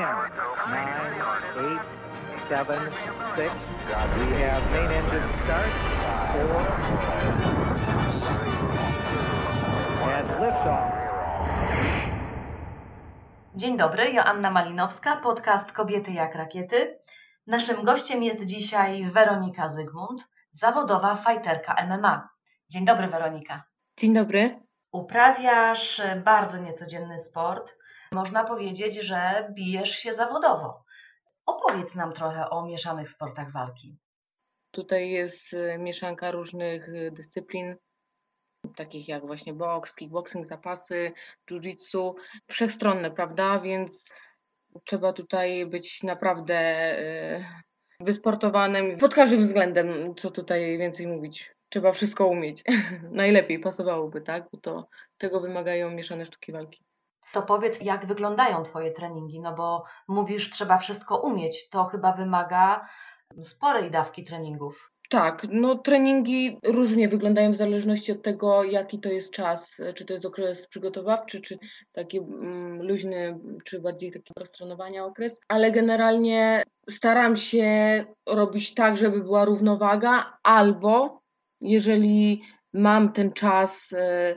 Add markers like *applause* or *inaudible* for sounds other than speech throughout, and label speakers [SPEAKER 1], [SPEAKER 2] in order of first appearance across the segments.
[SPEAKER 1] 10, 9, 8, 7, 6. We have main engine start. 4. And liftoff.
[SPEAKER 2] Dzień dobry, Joanna Malinowska, podcast Kobiety jak rakiety. Naszym gościem jest dzisiaj Weronika Zygmunt, zawodowa fajterka MMA. Dzień dobry, Weronika.
[SPEAKER 3] Dzień dobry.
[SPEAKER 2] Uprawiasz bardzo niecodzienny sport. Można powiedzieć, że bijesz się zawodowo. Opowiedz nam trochę o mieszanych sportach walki.
[SPEAKER 3] Tutaj jest y, mieszanka różnych y, dyscyplin, takich jak właśnie boks, kickboxing, zapasy, jiu-jitsu, wszechstronne, prawda? Więc trzeba tutaj być naprawdę y, wysportowanym pod każdym względem, co tutaj więcej mówić. Trzeba wszystko umieć. *laughs* Najlepiej pasowałoby, tak? Bo to tego wymagają mieszane sztuki walki.
[SPEAKER 2] To powiedz, jak wyglądają Twoje treningi? No bo mówisz, trzeba wszystko umieć. To chyba wymaga sporej dawki treningów.
[SPEAKER 3] Tak, no treningi różnie wyglądają w zależności od tego, jaki to jest czas, czy to jest okres przygotowawczy, czy taki mm, luźny, czy bardziej taki roztrenowania okres, ale generalnie staram się robić tak, żeby była równowaga, albo jeżeli mam ten czas e,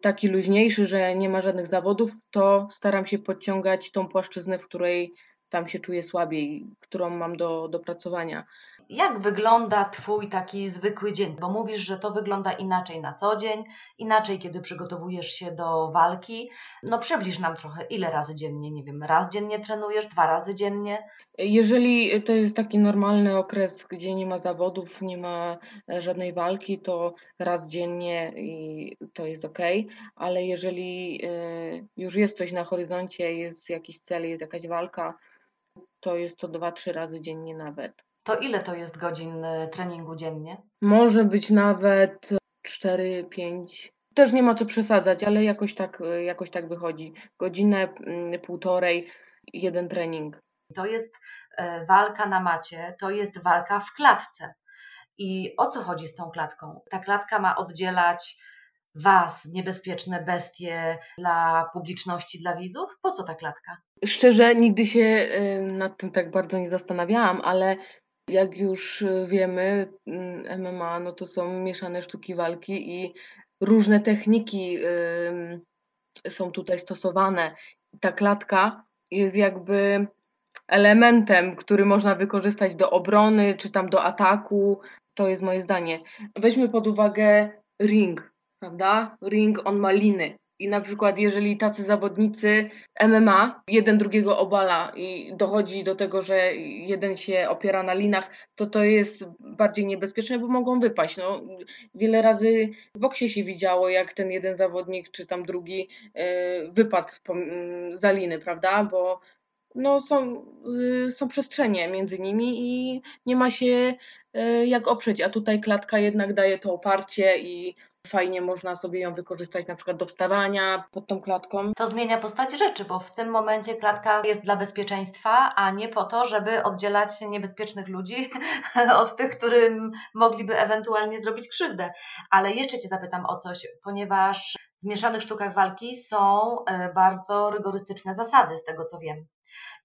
[SPEAKER 3] taki luźniejszy, że nie ma żadnych zawodów, to staram się podciągać tą płaszczyznę, w której tam się czuję słabiej, którą mam do dopracowania.
[SPEAKER 2] Jak wygląda Twój taki zwykły dzień? Bo mówisz, że to wygląda inaczej na co dzień, inaczej kiedy przygotowujesz się do walki. No przybliż nam trochę, ile razy dziennie, nie wiem, raz dziennie trenujesz, dwa razy dziennie?
[SPEAKER 3] Jeżeli to jest taki normalny okres, gdzie nie ma zawodów, nie ma e, żadnej walki, to raz dziennie i to jest ok, ale jeżeli e, już jest coś na horyzoncie, jest jakiś cel, jest jakaś walka, to jest to dwa, trzy razy dziennie nawet.
[SPEAKER 2] To ile to jest godzin y, treningu dziennie?
[SPEAKER 3] Może być nawet 4-5. Też nie ma co przesadzać, ale jakoś tak, y, jakoś tak wychodzi. Godzinę, mm, półtorej, jeden trening.
[SPEAKER 2] To jest walka na macie, to jest walka w klatce. I o co chodzi z tą klatką? Ta klatka ma oddzielać Was, niebezpieczne bestie, dla publiczności, dla widzów? Po co ta klatka?
[SPEAKER 3] Szczerze, nigdy się y, nad tym tak bardzo nie zastanawiałam, ale jak już y, wiemy, MMA no to są mieszane sztuki walki i różne techniki są tutaj stosowane. Ta klatka jest jakby elementem, który można wykorzystać do obrony czy tam do ataku. To jest moje zdanie. Weźmy pod uwagę ring, prawda? Ring on ma liny. I na przykład, jeżeli tacy zawodnicy MMA jeden drugiego obala i dochodzi do tego, że jeden się opiera na linach, to to jest bardziej niebezpieczne, bo mogą wypaść. No, wiele razy w boksie się widziało, jak ten jeden zawodnik czy tam drugi yy, wypadł za liny, prawda? Bo no, są, yy, są przestrzenie między nimi i nie ma się yy, jak oprzeć, a tutaj klatka jednak daje to oparcie i Fajnie można sobie ją wykorzystać na przykład do wstawania pod tą klatką.
[SPEAKER 2] To zmienia postać rzeczy, bo w tym momencie klatka jest dla bezpieczeństwa, a nie po to, żeby oddzielać niebezpiecznych ludzi *laughs* od tych, którym mogliby ewentualnie zrobić krzywdę. Ale jeszcze Cię zapytam o coś, ponieważ w mieszanych sztukach walki są e, bardzo rygorystyczne zasady, z tego co wiem.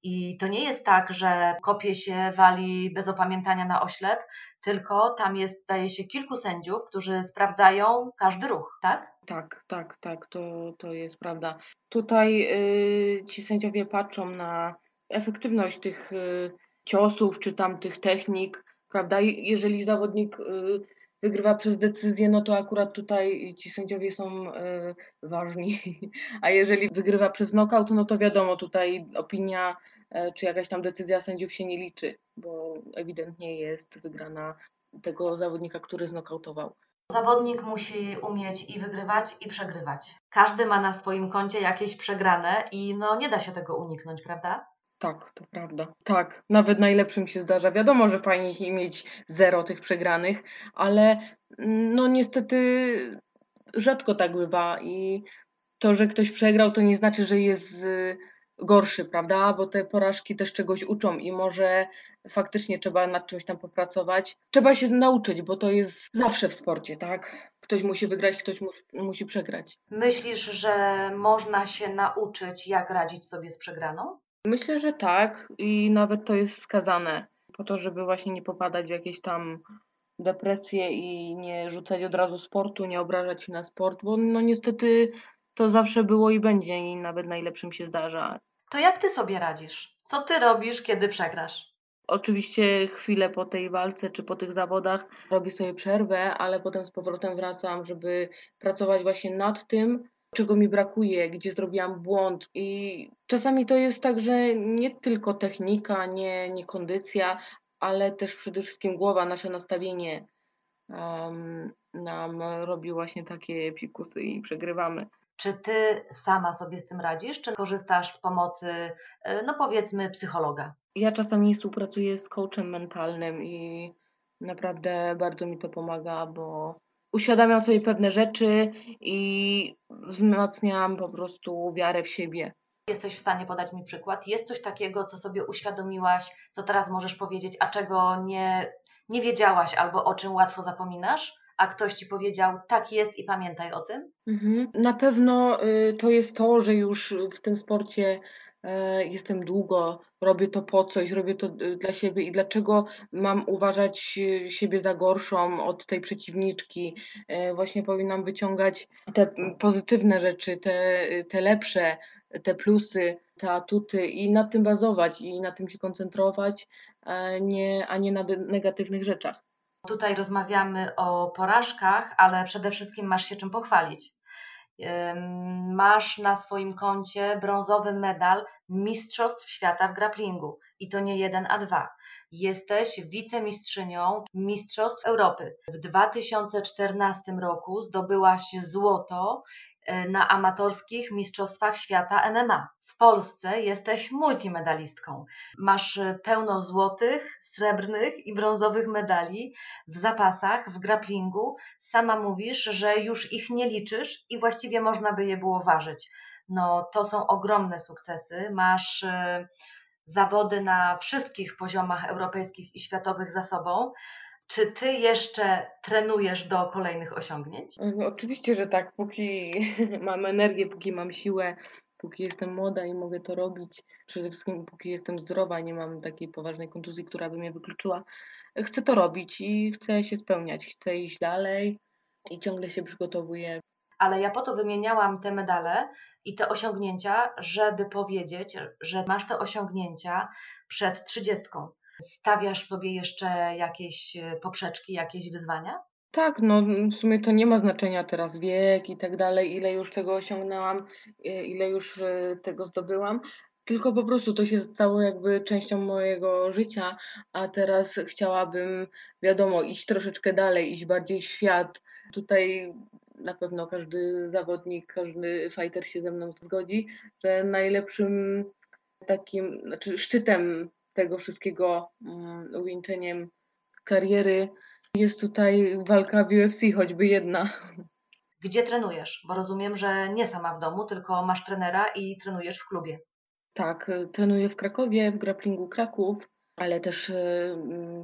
[SPEAKER 2] I to nie jest tak, że kopie się, wali bez opamiętania na oślep, tylko tam jest, zdaje się, kilku sędziów, którzy sprawdzają każdy ruch, tak?
[SPEAKER 3] Tak, tak, tak, to, to jest prawda. Tutaj yy, ci sędziowie patrzą na efektywność tych yy, ciosów czy tam tych technik, prawda? Jeżeli zawodnik yy, wygrywa przez decyzję, no to akurat tutaj ci sędziowie są y, ważni. *laughs* A jeżeli wygrywa przez knockout, no to wiadomo, tutaj opinia y, czy jakaś tam decyzja sędziów się nie liczy, bo ewidentnie jest wygrana tego zawodnika, który znokautował.
[SPEAKER 2] Zawodnik musi umieć i wygrywać, i przegrywać. Każdy ma na swoim koncie jakieś przegrane i no nie da się tego uniknąć, prawda?
[SPEAKER 3] Tak, to prawda. Tak, nawet najlepszym się zdarza. Wiadomo, że fajnie mieć zero tych przegranych, ale mm, no niestety rzadko tak bywa i to, że ktoś przegrał, to nie znaczy, że jest y, gorszy, prawda? Bo te porażki też czegoś uczą i może faktycznie trzeba nad czymś tam popracować. Trzeba się nauczyć, bo to jest zawsze w sporcie, tak? Ktoś musi wygrać, ktoś mu musi przegrać.
[SPEAKER 2] Myślisz, że można się nauczyć, jak radzić sobie z przegraną?
[SPEAKER 3] Myślę, że tak i nawet to jest skazane po to, żeby właśnie nie popadać w jakieś tam depresję i nie rzucać od razu sportu, nie obrażać się na sport, bo no niestety to zawsze było i będzie i nawet najlepszym się zdarza.
[SPEAKER 2] To jak ty sobie radzisz? Co ty robisz, kiedy przegrasz?
[SPEAKER 3] Oczywiście chwilę po tej walce czy po tych zawodach robię sobie przerwę, ale potem z powrotem wracam, żeby pracować właśnie nad tym, czego mi brakuje, gdzie zrobiłam błąd. I czasami to jest tak, że nie tylko technika, nie, nie kondycja, ale też przede wszystkim głowa, nasze nastawienie um, nam robi właśnie takie pikusy i przegrywamy.
[SPEAKER 2] Czy ty sama sobie z tym radzisz, czy korzystasz z pomocy, e, no powiedzmy, psychologa?
[SPEAKER 3] Ja czasami współpracuję z coachem mentalnym i naprawdę bardzo mi to pomaga, bo uświadamiam sobie pewne rzeczy i wzmacniam po prostu wiarę w siebie.
[SPEAKER 2] Jesteś w stanie podać mi przykład? Jest coś takiego, co sobie uświadomiłaś, co teraz możesz powiedzieć, a czego nie, nie wiedziałaś albo o czym łatwo zapominasz? A ktoś ci powiedział, tak jest i pamiętaj o tym?
[SPEAKER 3] Mhm. Na pewno y, to jest to, że już w tym sporcie jestem długo, robię to po coś, robię to y, dla siebie i dlaczego mam uważać y, siebie za gorszą od tej przeciwniczki. Właśnie powinnam wyciągać te pozytywne rzeczy, te, te lepsze, te plusy, te atuty i na tym bazować i na tym się koncentrować, a nie, a nie na negatywnych rzeczach.
[SPEAKER 2] Tutaj rozmawiamy o porażkach, ale przede wszystkim masz się czym pochwalić. Masz na swoim koncie brązowy medal Mistrzostw Świata w grapplingu i to nie jeden, a dwa. Jesteś wicemistrzynią Mistrzostw Europy. W 2014 roku zdobyłaś złoto e, na amatorskich Mistrzostwach Świata MMA. Polsce jesteś multimedalistką. Masz pełno złotych, srebrnych i brązowych medali w zapasach, w grapplingu. Sama mówisz, że już ich nie liczysz i właściwie można by je było ważyć. No, to są ogromne sukcesy. Masz e, zawody na wszystkich poziomach europejskich i światowych za sobą. Czy ty jeszcze trenujesz do kolejnych osiągnięć?
[SPEAKER 3] Oczywiście, że tak. Póki *laughs* mam energię, póki mam siłę, póki jestem młoda i mogę to robić, przede wszystkim póki jestem zdrowa, nie mam takiej poważnej kontuzji, która by mnie wykluczyła, chcę to robić i chcę się spełniać, chcę iść dalej i ciągle się przygotowuję.
[SPEAKER 2] Ale ja po to wymieniałam te medale i te osiągnięcia, żeby powiedzieć, że masz te osiągnięcia przed trzydziestką. Stawiasz sobie jeszcze jakieś poprzeczki, jakieś wyzwania?
[SPEAKER 3] Tak, no w sumie to nie ma znaczenia teraz wiek i tak dalej, ile już tego osiągnęłam, ile już e, tego zdobyłam, tylko po prostu to się stało jakby częścią mojego życia, a teraz chciałabym, wiadomo, iść troszeczkę dalej, iść bardziej w świat. Tutaj na pewno każdy zawodnik, każdy fighter się ze mną zgodzi, że najlepszym takim, znaczy szczytem tego wszystkiego, um, uwieńczeniem kariery jest tutaj walka w UFC, choćby jedna.
[SPEAKER 2] Gdzie trenujesz? Bo rozumiem, że nie sama w domu, tylko masz trenera i trenujesz w klubie.
[SPEAKER 3] Tak, trenuję w Krakowie, w grapplingu Kraków, ale też y,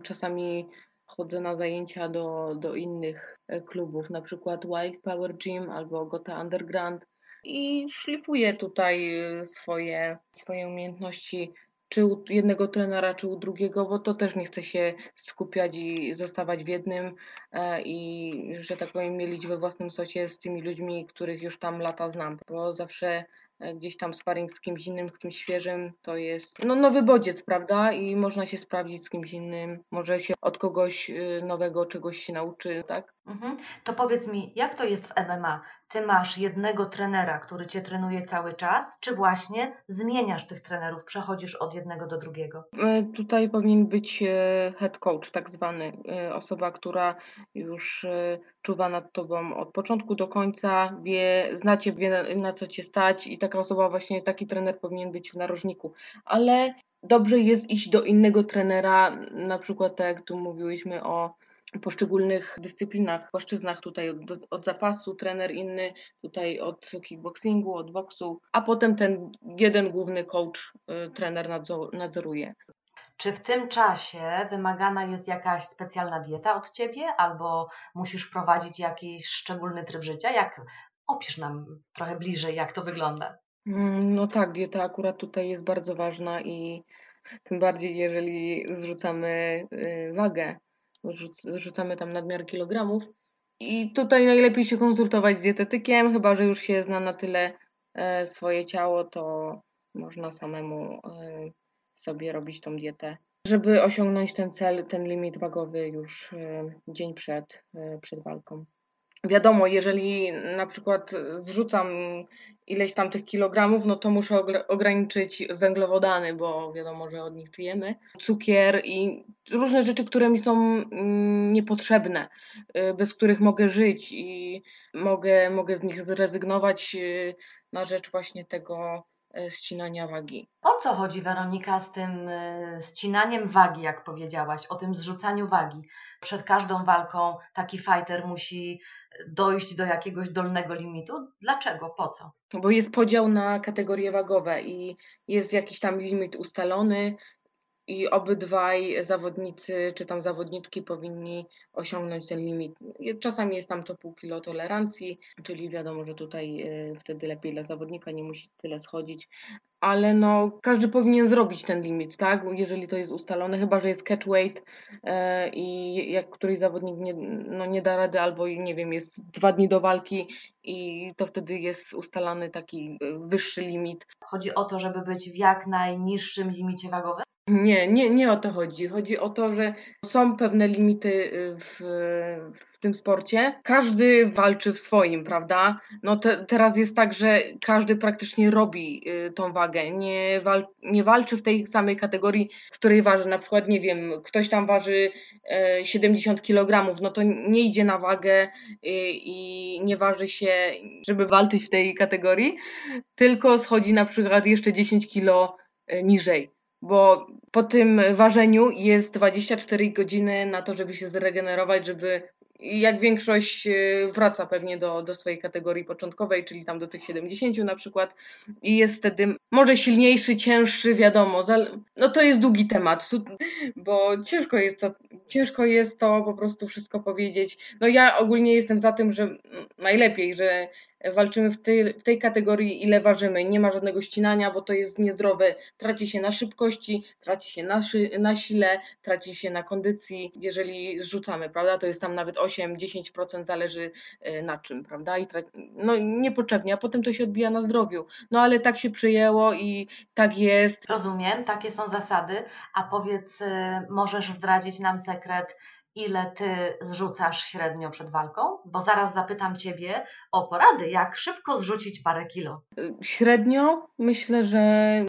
[SPEAKER 3] czasami chodzę na zajęcia do, do innych e, klubów, na przykład White Power Gym albo Gota Underground i szlifuję tutaj y, swoje, swoje umiejętności czy u jednego trenera, czy u drugiego, bo to też nie chcę się skupiać i zostawać w jednym e, i, że tak powiem, mielić we własnym sosie z tymi ludźmi, których już tam lata znam, bo zawsze e, gdzieś tam sparring z kimś innym, z kimś świeżym, to jest no, nowy bodziec, prawda? I można się sprawdzić z kimś innym, może się od kogoś y, nowego czegoś się nauczy, tak?
[SPEAKER 2] Mhm. To powiedz mi, jak to jest w MMA? Ty masz jednego trenera, który cię trenuje cały czas, czy właśnie zmieniasz tych trenerów, przechodzisz od jednego do drugiego?
[SPEAKER 3] E, tutaj powinien być e, head coach, tak zwany, e, osoba, która już czuwa nad tobą od początku do końca, wie, znacie, wie na co cię stać i taka osoba, właśnie taki trener powinien być w narożniku. Ale dobrze jest iść do innego trenera, na przykład tak jak tu mówiłyśmy o poszczególnych dyscyplinach, płaszczyznach tutaj od, od, zapasu, trener inny tutaj od kickboxingu, od boksu, a potem ten jeden główny coach, y, trener nadzoruje.
[SPEAKER 2] Czy w tym czasie wymagana jest jakaś specjalna dieta od Ciebie albo musisz prowadzić jakiś szczególny tryb życia? Jak opisz nam trochę bliżej, jak to wygląda?
[SPEAKER 3] Mm, No tak, dieta akurat tutaj jest bardzo ważna i tym bardziej jeżeli zrzucamy y, wagę, zrzucamy tam nadmiar kilogramów. I tutaj najlepiej się konsultować z dietetykiem, chyba że już się zna na tyle e, swoje ciało, to można samemu e, sobie robić tą dietę, żeby osiągnąć ten cel, ten limit wagowy już e, dzień przed, przed walką. Wiadomo, jeżeli na przykład zrzucam ileś tam tych kilogramów, no to muszę ogr- ograniczyć węglowodany, bo wiadomo, że od nich czujemy. Cukier i różne rzeczy, które mi są mm, niepotrzebne, y, bez których mogę żyć i mogę, mogę z nich zrezygnować y, na rzecz właśnie tego ścinania wagi.
[SPEAKER 2] O co chodzi, Weronika, z tym y, ścinaniem wagi, jak powiedziałaś, o tym zrzucaniu wagi? Przed każdą walką taki fighter musi dojść do jakiegoś dolnego limitu. Dlaczego? Po co?
[SPEAKER 3] Bo jest podział na kategorie wagowe i jest jakiś tam limit ustalony i obydwaj zawodnicy czy tam zawodniczki powinni osiągnąć ten limit. Czasami jest tam to pół kilo tolerancji, czyli wiadomo, że tutaj y, wtedy lepiej dla zawodnika nie musi tyle schodzić, ale no każdy powinien zrobić ten limit, tak? Jeżeli to jest ustalone, chyba że jest catch weight e, i jak któryś zawodnik nie, no nie da rady albo nie wiem, jest dwa dni do walki i to wtedy jest ustalany taki y, wyższy limit.
[SPEAKER 2] Chodzi o to, żeby być w jak najniższym limicie wagowym?
[SPEAKER 3] Nie, nie, nie o to chodzi. Chodzi o to, że są pewne limity y, w, w tym sporcie. Każdy walczy w swoim, prawda? No te, teraz jest tak, że każdy praktycznie robi y, tą wagę. Nie, wal, nie walczy w tej samej kategorii, w której waży. Na przykład, nie wiem, ktoś tam waży e, 70 kg, no to nie idzie na wagę y, i nie waży się, żeby walczyć w tej kategorii, tylko schodzi na przykład jeszcze 10 kg niżej bo po tym ważeniu jest 24 godziny na to, żeby się zregenerować, żeby jak większość y, wraca pewnie do, do swojej kategorii początkowej, czyli tam do tych 70 na przykład i jest wtedy może silniejszy, cięższy, wiadomo, no to jest długi temat, bo ciężko jest to, ciężko jest to po prostu wszystko powiedzieć. No ja ogólnie jestem za tym, że najlepiej, że walczymy w tej, w tej kategorii, ile ważymy. Nie ma żadnego ścinania, bo to jest niezdrowe. Traci się na szybkości, traci się na, szy, na sile, traci się na kondycji, jeżeli zrzucamy, prawda? To jest tam nawet 8-10% zależy e, na czym, prawda? I tra- no niepotrzebnie, a potem to się odbija na zdrowiu. No ale tak się przyjęło i tak jest.
[SPEAKER 2] Rozumiem, takie są zasady. A powiedz, y, możesz zdradzić nam sekret, ile ty zrzucasz średnio przed walką? Bo zaraz zapytam ciebie o porady, jak szybko zrzucić parę kilo.
[SPEAKER 3] Średnio myślę, że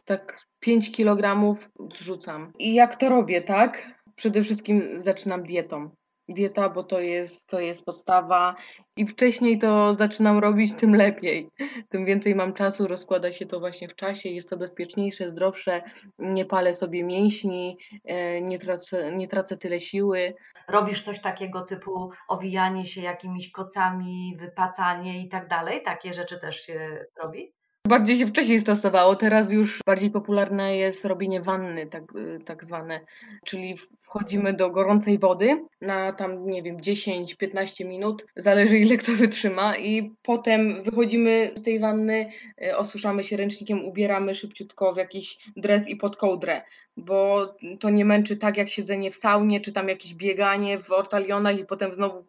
[SPEAKER 3] tak 5 kg zrzucam. I jak to robię, tak? Przede wszystkim zaczynam dietą. Dieta, bo to jest, to jest podstawa. Im wcześniej to zaczynam robić, tym lepiej. Tym więcej mam czasu, rozkłada się to właśnie w czasie, jest to bezpieczniejsze, zdrowsze, nie palę sobie mięśni, e, nie tracę, nie tracę tyle siły.
[SPEAKER 2] Robisz coś takiego typu owijanie się jakimiś kocami, wypacanie i tak dalej? Takie rzeczy też się robi?
[SPEAKER 3] Bardziej się wcześniej stosowało, teraz już bardziej popularne jest robienie wanny, tak, y, tak zwane, czyli wchodzimy do gorącej wody na tam, nie wiem, 10-15 minut, zależy ile kto wytrzyma i potem wychodzimy z tej wanny, y, osuszamy się ręcznikiem, ubieramy szybciutko w jakiś dres i pod kołdrę, bo to nie męczy tak jak siedzenie w saunie, czy tam jakieś bieganie w ortalionach i potem znowu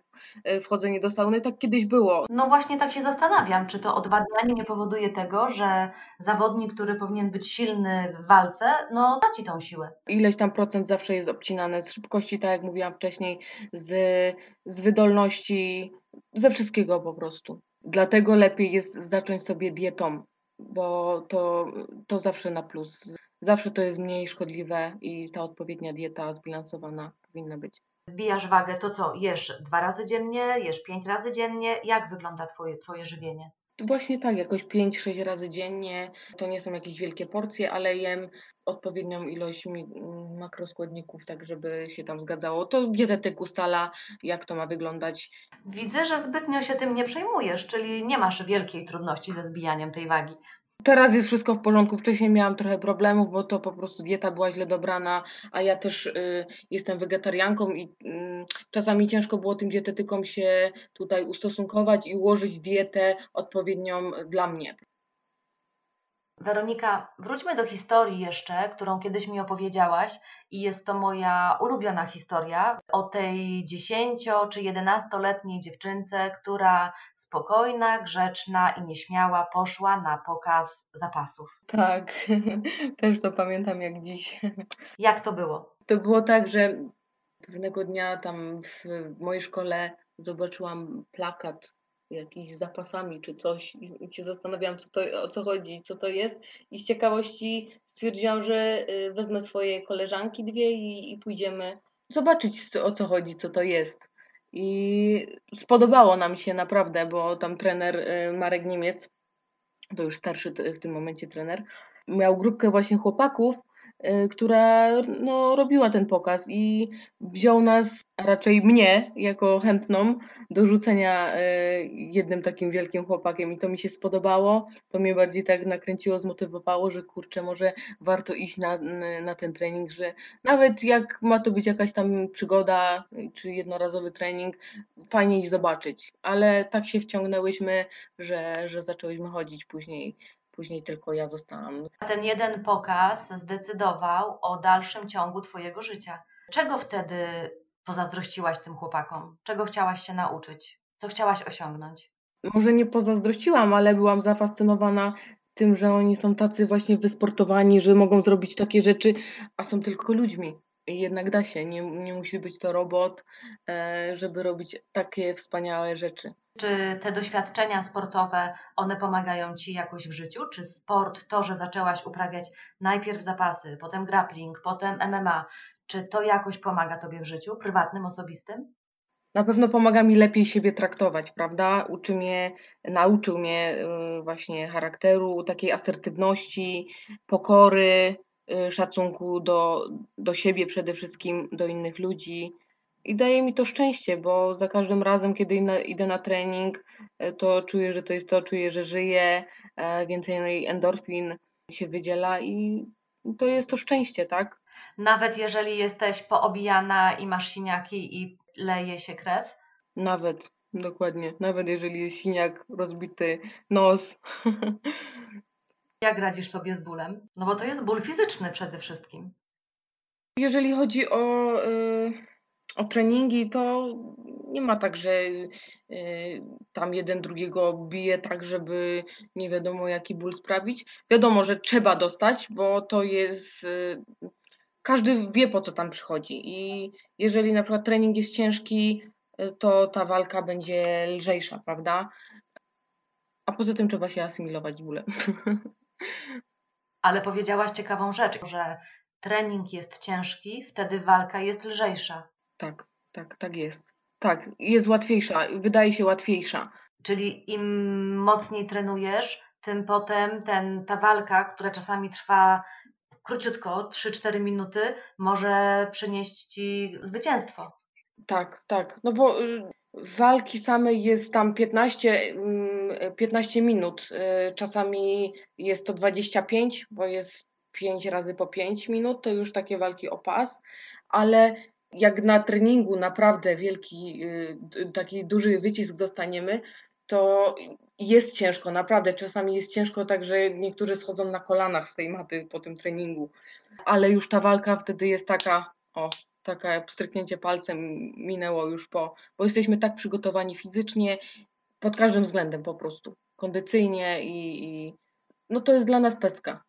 [SPEAKER 3] wchodzenie do sauny, tak kiedyś było.
[SPEAKER 2] No właśnie tak się zastanawiam, czy to odwadnianie nie powoduje tego, że zawodnik, który powinien być silny w walce, no traci tą siłę.
[SPEAKER 3] ileś tam procent zawsze jest obcinane z szybkości, tak jak mówiłam wcześniej, z, z wydolności, ze wszystkiego po prostu. Dlatego lepiej jest zacząć sobie dietą, bo to, to zawsze na plus. Zawsze to jest mniej szkodliwe i ta odpowiednia dieta zbilansowana powinna być.
[SPEAKER 2] Zbijasz wagę, to co, jesz dwa razy dziennie, jesz pięć razy dziennie? Jak wygląda twoje, twoje żywienie?
[SPEAKER 3] Właśnie tak, jakoś 5-6 razy dziennie. To nie są jakieś wielkie porcje, ale jem odpowiednią ilość mi- makroskładników, tak żeby się tam zgadzało. To dietetyk ustala, jak to ma wyglądać.
[SPEAKER 2] Widzę, że zbytnio się tym nie przejmujesz, czyli nie masz wielkiej trudności ze zbijaniem tej wagi.
[SPEAKER 3] Teraz jest wszystko w porządku. Wcześniej miałam trochę problemów, bo to po prostu dieta była źle dobrana, a ja też y, jestem wegetarianką i y, czasami ciężko było tym dietetykom się tutaj ustosunkować i ułożyć dietę odpowiednią dla mnie.
[SPEAKER 2] Weronika, wróćmy do historii jeszcze, którą kiedyś mi opowiedziałaś i jest to moja ulubiona historia o tej 10 czy 11-letniej dziewczynce, która spokojna, grzeczna i nieśmiała poszła na pokaz zapasów.
[SPEAKER 3] Tak, *laughs* też to pamiętam jak dziś.
[SPEAKER 2] Jak to było?
[SPEAKER 3] To było tak, że pewnego dnia tam w mojej szkole zobaczyłam plakat jakiś z zapasami czy coś i się zastanawiałam, co to, o co chodzi, co to jest i z ciekawości stwierdziłam, że y, wezmę swoje koleżanki dwie i, i pójdziemy zobaczyć, o co chodzi, co to jest. I spodobało nam się naprawdę, bo tam trener y, Marek Niemiec, to już starszy w tym momencie trener, miał grupkę właśnie chłopaków, która no, robiła ten pokaz i wziął nas, a raczej mnie, jako chętną do rzucenia y, jednym takim wielkim chłopakiem i to mi się spodobało. To mnie bardziej tak nakręciło, zmotywowało, że kurczę, może warto iść na, na ten trening, że nawet jak ma to być jakaś tam przygoda czy jednorazowy trening, fajnie iść zobaczyć. Ale tak się wciągnęłyśmy, że, że zaczęłyśmy chodzić później później tylko ja zostałam.
[SPEAKER 2] Ten jeden pokaz zdecydował o dalszym ciągu Twojego życia. Czego wtedy pozazdrościłaś tym chłopakom? Czego chciałaś się nauczyć? Co chciałaś osiągnąć?
[SPEAKER 3] Może nie pozazdrościłam, ale byłam zafascynowana tym, że oni są tacy właśnie wysportowani, że mogą zrobić takie rzeczy, a są tylko ludźmi. I jednak da się, nie, nie musi być to robot, e, żeby robić takie wspaniałe rzeczy.
[SPEAKER 2] Czy te doświadczenia sportowe, one pomagają Ci jakoś w życiu? Czy sport, to, że zaczęłaś uprawiać najpierw zapasy, potem grappling, potem MMA, czy to jakoś pomaga Tobie w życiu, prywatnym, osobistym?
[SPEAKER 3] Na pewno pomaga mi lepiej siebie traktować, prawda? Uczy mnie, nauczył mnie y, właśnie charakteru, takiej asertywności, pokory, y, szacunku do, do siebie przede wszystkim, do innych ludzi. I daje mi to szczęście, bo za każdym razem, kiedy idę na trening, e, to czuję, że to jest to, czuję, że żyję, e, więcej endorfin się wydziela i to jest to szczęście, tak?
[SPEAKER 2] Nawet jeżeli jesteś poobijana i masz siniaki i leje się krew?
[SPEAKER 3] Nawet, dokładnie. Nawet jeżeli jest siniak, rozbity nos. *laughs*
[SPEAKER 2] Jak radzisz sobie z bólem? No bo to jest ból fizyczny przede wszystkim.
[SPEAKER 3] Jeżeli chodzi o... Y o treningi to nie ma tak, że y, tam jeden drugiego bije tak, żeby nie wiadomo jaki ból sprawić. Wiadomo, że trzeba dostać, bo to jest. Y, każdy wie po co tam przychodzi. I jeżeli na przykład trening jest ciężki, y, to ta walka będzie lżejsza, prawda? A poza tym trzeba się asymilować z bólem. *laughs*
[SPEAKER 2] Ale powiedziałaś ciekawą rzecz, że trening jest ciężki, wtedy walka jest lżejsza.
[SPEAKER 3] Tak, tak, tak jest. Tak, jest łatwiejsza, wydaje się łatwiejsza.
[SPEAKER 2] Czyli im mocniej trenujesz, tym potem ten, ta walka, która czasami trwa króciutko, 3-4 minuty, może przynieść ci zwycięstwo.
[SPEAKER 3] Tak, tak. No bo y, walki samej jest tam 15, 15 mm, minut. Y, czasami jest to 25, bo jest 5 razy po 5 minut, to już takie walki o pas, ale jak na treningu naprawdę wielki, y, taki duży wycisk dostaniemy, to jest ciężko, naprawdę. Czasami jest ciężko tak, że niektórzy schodzą na kolanach z tej maty po tym treningu. Ale już ta walka wtedy jest taka, o, taka stryknięcie palcem minęło już po, bo jesteśmy tak przygotowani fizycznie, pod każdym względem po prostu. Kondycyjnie i, i no to jest dla nas pestka.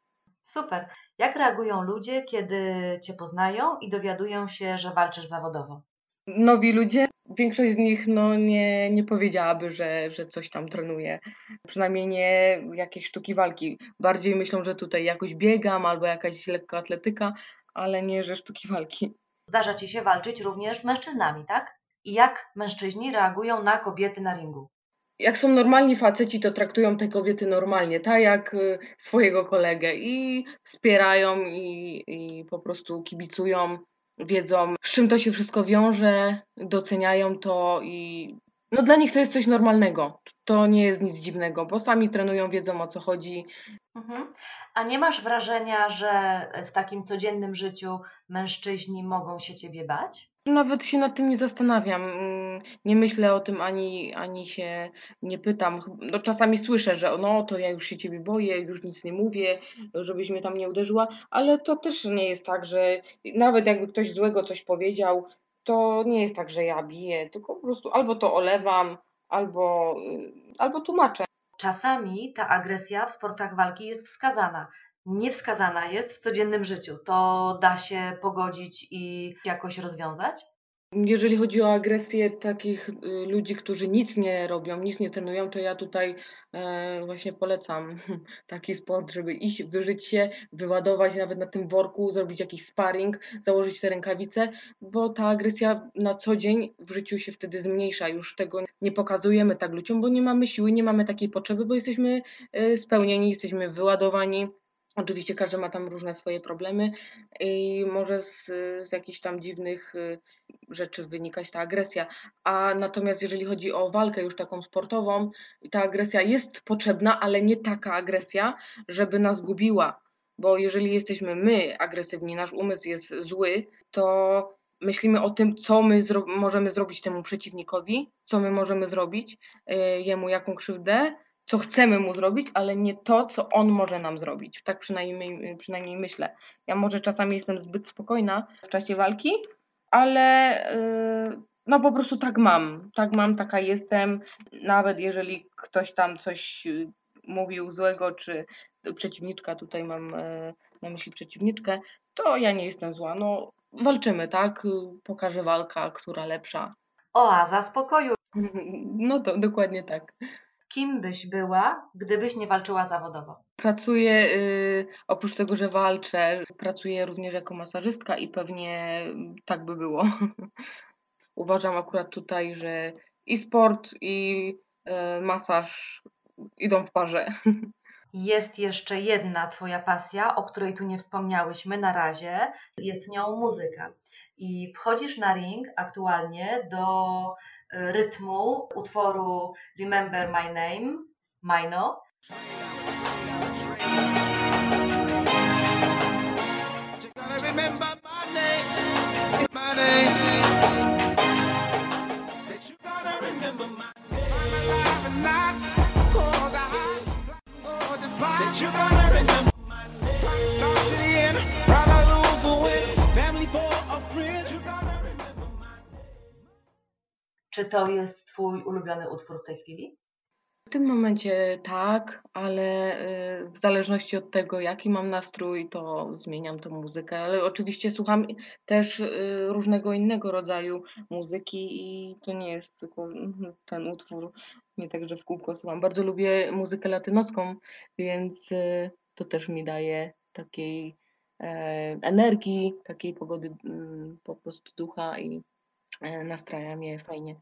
[SPEAKER 2] Super. Jak reagują ludzie, kiedy Cię poznają i dowiadują się, że walczysz zawodowo?
[SPEAKER 3] Nowi ludzie, większość z nich no, nie, nie powiedziałaby, że, że coś tam trenuje. Przynajmniej nie jakieś sztuki walki. Bardziej myślą, że tutaj jakoś biegam albo jakaś lekkoatletyka, ale nie, że sztuki walki.
[SPEAKER 2] Zdarza Ci się walczyć również z mężczyznami, tak? I jak mężczyźni reagują na kobiety na ringu?
[SPEAKER 3] Jak są normalni faceci, to traktują te kobiety normalnie, tak jak y, swojego kolegę i wspierają i, i po prostu kibicują, wiedzą z czym to się wszystko wiąże, doceniają to i No dla nich to jest coś normalnego. To nie jest nic dziwnego, bo sami trenują, wiedzą o co chodzi.
[SPEAKER 2] Mhm. A nie masz wrażenia, że w takim codziennym życiu mężczyźni mogą się ciebie bać?
[SPEAKER 3] Nawet się nad tym nie zastanawiam. Mm, Nie myślę o tym ani, ani się nie pytam. No, czasami słyszę, że no to ja już się ciebie boję, już nic nie mówię, żebyś mnie tam nie uderzyła, ale to też nie jest tak, że nawet jakby ktoś złego coś powiedział, to nie jest tak, że ja biję, tylko po prostu albo to olewam, albo, y, albo tłumaczę.
[SPEAKER 2] Czasami ta agresja w sportach walki jest wskazana. Niewskazana jest w codziennym życiu. To da się pogodzić i jakoś rozwiązać?
[SPEAKER 3] Jeżeli chodzi o agresję takich y, ludzi, którzy nic nie robią, nic nie trenują, to ja tutaj e, właśnie polecam *laughs* taki sport, żeby iść, wyżyć się, wyładować nawet na tym worku, zrobić jakiś sparring, założyć te rękawice, bo ta agresja na co dzień w życiu się wtedy zmniejsza. Już tego nie pokazujemy tak ludziom, bo nie mamy siły, nie mamy takiej potrzeby, bo jesteśmy e, spełnieni, jesteśmy wyładowani. Oczywiście każdy ma tam różne swoje problemy i może z, z jakichś tam dziwnych y, rzeczy wynikać ta agresja. A natomiast jeżeli chodzi o walkę już taką sportową, ta agresja jest potrzebna, ale nie taka agresja, żeby nas gubiła. Bo jeżeli jesteśmy my agresywni, nasz umysł jest zły, to myślimy o tym, co my zro możemy zrobić temu przeciwnikowi, co my możemy zrobić y, jemu, jaką krzywdę, co chcemy mu zrobić, ale nie to, co on może nam zrobić. Tak przynajmniej, przynajmniej myślę. Ja może czasami jestem zbyt spokojna w czasie walki, ale yy, no po prostu tak mam. Tak mam, taka jestem. Nawet jeżeli ktoś tam coś yy, mówił złego, czy przeciwniczka, tutaj mam yy, na myśli przeciwniczkę, to ja nie jestem zła. No walczymy, tak? Pokaże walka, która lepsza.
[SPEAKER 2] Oaza spokoju. *laughs*
[SPEAKER 3] No to dokładnie tak.
[SPEAKER 2] Kim byś była, gdybyś nie walczyła zawodowo?
[SPEAKER 3] Pracuję, y, oprócz tego, że walczę, pracuję również jako masażystka i pewnie tak by było. *laughs* Uważam akurat tutaj, że i sport, i y, masaż idą w parze. *laughs*
[SPEAKER 2] Jest jeszcze jedna Twoja pasja, o której tu nie wspomniałyśmy na razie. Jest nią muzyka. I wchodzisz na ring aktualnie do rytmu utworu Remember My Name, Mino.
[SPEAKER 4] Remember to
[SPEAKER 2] jest Twój ulubiony utwór w tej chwili?
[SPEAKER 3] W tym momencie tak, ale y, w zależności od tego, jaki mam nastrój, to zmieniam tą muzykę. Ale oczywiście słucham też y, różnego innego rodzaju muzyki i to nie jest tylko mhm, ten utwór. Nie tak, że w kółko słucham. Bardzo lubię muzykę latynoską, więc y, to też mi daje takiej e, energii, takiej pogody mm, po prostu ducha i e, nastraja mnie fajnie.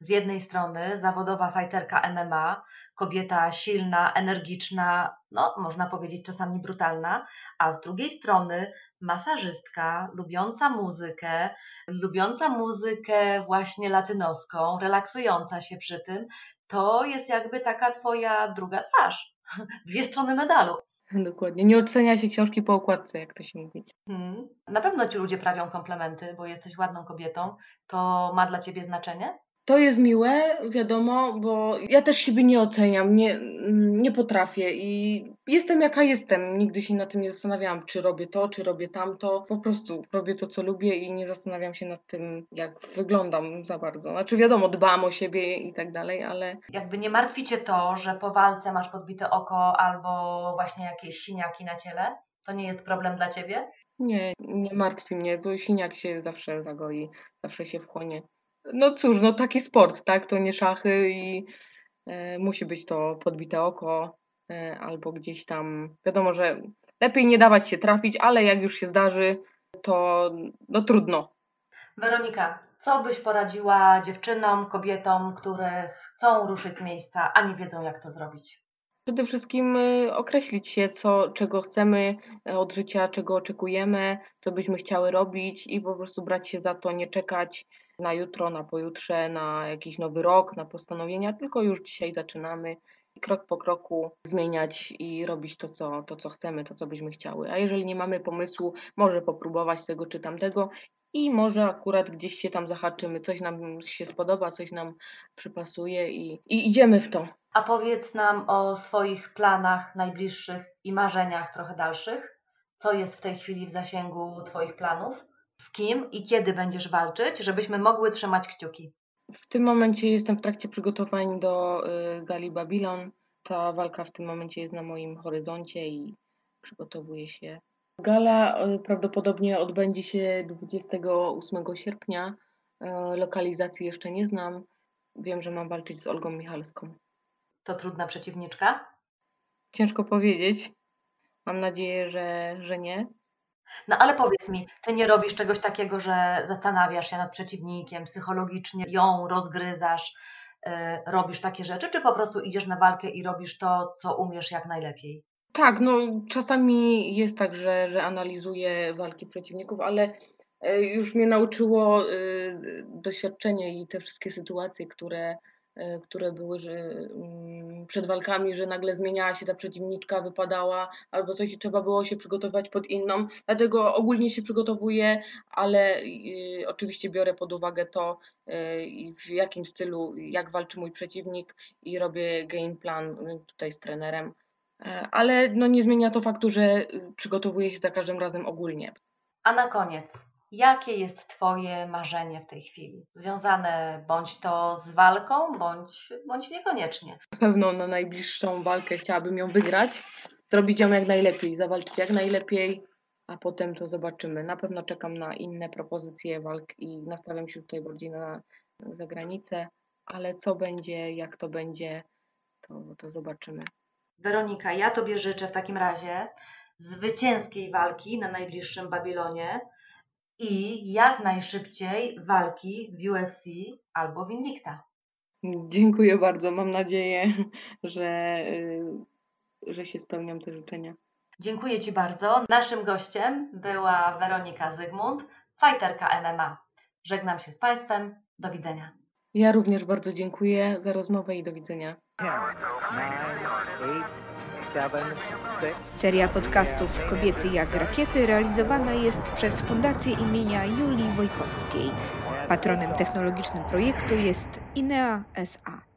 [SPEAKER 2] Z jednej strony zawodowa fajterka MMA, kobieta silna, energiczna, no można powiedzieć czasami brutalna, a z drugiej strony masażystka, lubiąca muzykę, lubiąca muzykę właśnie latynoską, relaksująca się przy tym, to jest jakby taka twoja druga twarz. *laughs* Dwie strony medalu.
[SPEAKER 3] Dokładnie. Nie ocenia się książki po okładce, jak to się mówi.
[SPEAKER 2] Hmm. Na pewno ci ludzie prawią komplementy, bo jesteś ładną kobietą. To ma dla ciebie znaczenie?
[SPEAKER 3] To jest miłe, wiadomo, bo ja też siebie nie oceniam, nie, nie potrafię i jestem jaka jestem. Nigdy się na tym nie zastanawiałam, czy robię to, czy robię tamto. Po prostu robię to, co lubię i nie zastanawiam się nad tym, jak wyglądam za bardzo. Znaczy, wiadomo, dbam o siebie i tak dalej, ale
[SPEAKER 2] Jakby nie martwi cię to, że po walce masz podbite oko albo właśnie jakieś siniaki na ciele? To nie jest problem dla ciebie?
[SPEAKER 3] nie, nie martwi mnie. To siniak się zawsze zagoi, zawsze się wchłonie. No cóż, no taki sport, tak? To nie szachy i e, musi być to podbite oko e, albo gdzieś tam. Wiadomo, że lepiej nie dawać się trafić, ale jak już się zdarzy, to no trudno.
[SPEAKER 2] Weronika, co byś poradziła dziewczynom, kobietom, które chcą ruszyć z miejsca, a nie wiedzą jak to zrobić?
[SPEAKER 3] Przede wszystkim y, określić się, co, czego chcemy e, od życia, czego oczekujemy, co byśmy chciały robić i po prostu brać się za to, nie czekać na jutro, na pojutrze, na jakiś nowy rok, na postanowienia, tylko już dzisiaj zaczynamy krok po kroku zmieniać i robić to co, to, co chcemy, to, co byśmy chciały. A jeżeli nie mamy pomysłu, może popróbować tego czy tamtego i może akurat gdzieś się tam zahaczymy, coś nam się spodoba, coś nam przypasuje i, i idziemy w to.
[SPEAKER 2] A powiedz nam o swoich planach najbliższych i marzeniach trochę dalszych. Co jest w tej chwili w zasięgu Twoich planów? Z kim i kiedy będziesz walczyć, żebyśmy mogły trzymać kciuki?
[SPEAKER 3] W tym momencie jestem w trakcie przygotowań do y, Gali Babylon. Ta walka w tym momencie jest na moim horyzoncie i przygotowuję się. Gala y, prawdopodobnie odbędzie się 28 sierpnia. Y, Lokalizacji jeszcze nie znam. Wiem, że mam walczyć z Olgą Michalską.
[SPEAKER 2] To trudna przeciwniczka?
[SPEAKER 3] Ciężko powiedzieć. Mam nadzieję, że, że nie.
[SPEAKER 2] No ale powiedz mi, ty nie robisz czegoś takiego, że zastanawiasz się nad przeciwnikiem, psychologicznie ją rozgryzasz, yy, robisz takie rzeczy, czy po prostu idziesz na walkę i robisz to, co umiesz jak najlepiej?
[SPEAKER 3] Tak, no czasami jest tak, że, że analizuję walki przeciwników, ale e, już mnie nauczyło y, doświadczenie i te wszystkie sytuacje, które, które były że, mm, przed walkami, że nagle zmieniała się ta przeciwniczka, wypadała, albo coś i trzeba było się przygotować pod inną. Dlatego ogólnie się przygotowuję, ale y, oczywiście biorę pod uwagę to, i w jakim stylu, jak walczy mój przeciwnik i robię game plan y, tutaj z trenerem. E, Ale no nie zmienia to faktu, że y, przygotowuję się za każdym razem ogólnie.
[SPEAKER 2] A na koniec, jakie jest Twoje marzenie w tej chwili? Związane bądź to z walką, bądź, bądź niekoniecznie.
[SPEAKER 3] Na pewno na najbliższą walkę chciałabym ją wygrać, zrobić ją jak najlepiej, zawalczyć jak najlepiej, a potem to zobaczymy. Na pewno czekam na inne propozycje walk i nastawiam się tutaj bardziej na zagranicę, ale co będzie, jak to będzie, to, to zobaczymy.
[SPEAKER 2] Weronika, ja Tobie życzę w takim razie zwycięskiej walki na najbliższym Babilonie i jak najszybciej walki w UFC albo w Invicta.
[SPEAKER 3] Dziękuję bardzo. Mam nadzieję, że, y, że się spełnią te życzenia.
[SPEAKER 2] Dziękuję Ci bardzo. Naszym gościem była Weronika Zygmunt, fighterka MMA. Żegnam się z Państwem. Do widzenia.
[SPEAKER 3] Ja również bardzo dziękuję za rozmowę i do widzenia.
[SPEAKER 1] 10, 9, 8, 7, 6.
[SPEAKER 5] Seria podcastów Kobiety jak rakiety realizowana jest przez Fundację imienia Julii Wojkowskiej. Patronem technologicznym projektu jest INEA SA.